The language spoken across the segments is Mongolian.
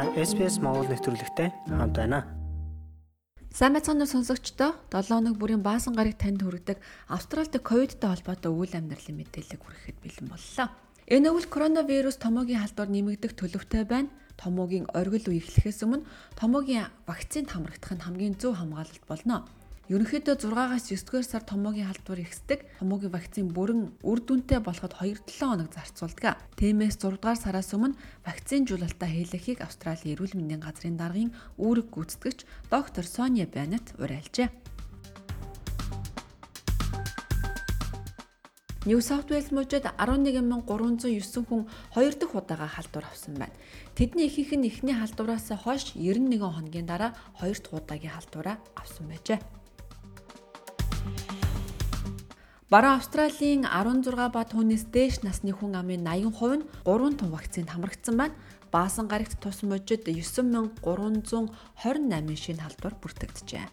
Та SPS Монгол нэвтрүүлэгтэй хамт байна. Сайн уу сонсогчдоо 7 хоног бүрийн баасан гараг танд хүргэдэг Австралид ковидтай холбоотой үйл амьдралын мэдээлэл хүрэхэд бэлэн боллоо. Энэ өвөл коронавирус томоогийн халдвар нэмэгдэх төлөвтэй байна. Томоогийн оргил үе эхлэхээс өмнө томоогийн вакцинд хамрагдах нь хамгийн зөв хамгаалалт болно. Ерөнхийдөө 6-аас 9-р сар томоогийн халдвар ихсдэг. Томоогийн вакцин бүрэн үр дүнтэй болоход 2-7 хоног зарцуулдаг. Тиймээс 6-р сараас өмнө вакцинжуулалтаа хийлгэхийг Австралийн эрүүл мэндийн газрын даргын үүрэг гүйцэтгэгч доктор Соня Беннет уриалжээ. New South Wales мужид 11309 хүн 2 дахь удаага халдвар авсан байна. Тэдний ихэнх нь эхний халдвараас хойш 91 хоногийн дараа 2 дахь удаагийн халдвараа авсан байжээ. Баруун Австралийн 16 ба түүнээс дээш насны хүн амын 80% нь 3 тун вакцинд хамрагдсан байна. Баасан гарагт тус мужид 9328 шинэ халдвар бүртгэгджээ.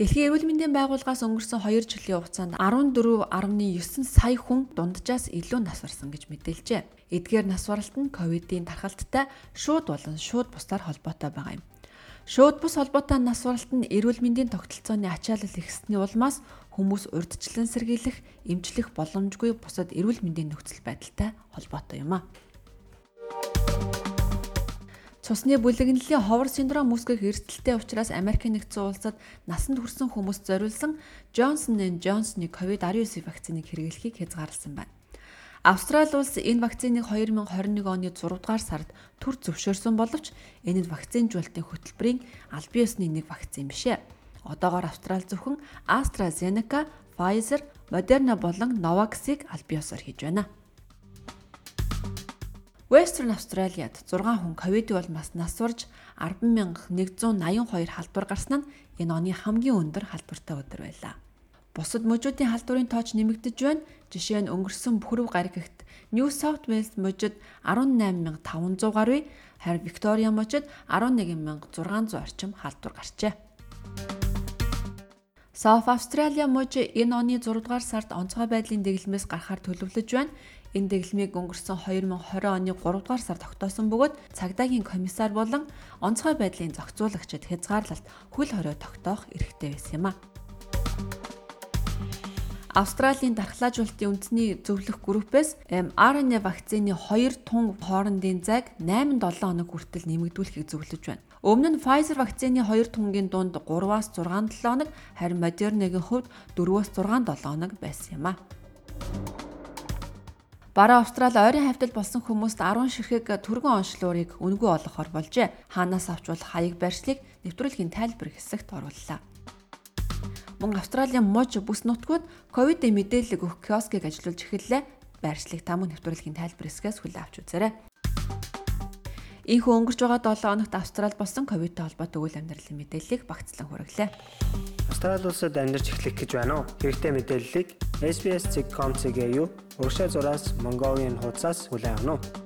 Дэлхийн эрүүл мэндийн байгууллагаас өнгөрсөн 2 жилийн хугацаанд 14.9 сая хүн дунджаас илүү нас барсан гэж мэдээлжээ. Эдгээр нас баралт нь ковидын тархалттай шууд болон шууд бусдаар холбоотой байгаа юм. Шууд бус холбоотой нас баралт нь эрүүл мэндийн тогтолцооны ачаалал ихсний улмаас хүмүүс урдчлан сэргийлэх, эмчлэх боломжгүй бусад эрүүл мэндийн нөхцөл байдалтай холбоотой юм а. Цусны бүлэгнэлийн ховор синдром үүсгэх эрсдэлтэй учраас Америк нэгдсэн улсад насанд хүрсэн хүмүүст зориулсан Johnson & Johnson-ы COVID-19 вакциныг хэрэглэхийг хязгаарласан байна. Австрали улс энэ вакциныг 2021 оны 6 дугаар сард төр зөвшөөрсөн боловч энэ нь вакцинжуулалтын хөтөлбөрийн аль биесны нэг вакцин биш ээ. Одоогоор Австрали зөвхөн AstraZeneca, Pfizer, Moderna болон Novavax-ыг аль биесээр хийж байна. Western Australia-д 6 хүн ковидыг болмас нас сурж 100182 халдвар гарсан нь энэ оны хамгийн өндөр халдвартай өдөр байлаа. Бусад мужуудын халдварын тооч нэмэгдэж байна. Жишээ нь өнгөрсөн Пүрэв гаригт New South Wales мужид 18500 гаруй, харин Victoria мужид 11600 орчим халдвар гарчээ. South Australia мужи энэ оны 6 дугаар сард онцгой байдлын дэглэмээс гарахаар төлөвлөж байна. Энэ дэглэмийг өнгөрсөн 2020 оны 3 дугаар сард тогтоосон бөгөөд цагдаагийн комиссар болон онцгой байдлын зохицуулагчид хязгаарлалт хөл хорио тогтоох эрхтэй байсан юм а. Австралийн дархлаажуулалтын үндэсний зөвлөх группээс mRNA вакцины 2 тун хоорондын зайг 8-7 хоног хүртэл нэмэгдүүлэхийг зөвлөж байна. Өмнө нь Pfizer вакцины 2 тунгийн дунд 3-аас 6-7 хоног, харин Moderna-гийн хувьд 4-аас 6-7 хоног байсан юм а. Бараа Австрали ойрын хавьтал болсон хүмүүст 10 ширхэг түргэн онцлуурыг үнгүй олгохоор болжээ. Хаанаас авч болох хаяг байршлыг нэвтрүүлгийн тайлбар хэсэгт орууллаа мөн Австралийн мож бүс нутгууд ковидын мэдээлэл өгөх киоскийг ажиллуулж эхэллээ. Байршлыг тамуу нэвтрүүлгийн тайлбар хэсгээс хүлээн авч үзээрэй. Ийхүү өнгөрч байгаа 7 хоногт Австрали болсон ковидтэй холбоотой үйл амьдралын мэдээллийг багцлан хүргэлээ. Австрали улсад амьдарч эхлэх гэж байна уу? Хэрэгтэй мэдээллийг SBS.com.cg юу? Уршаа зураас Mongolian хуудасаас хүлээн авах нь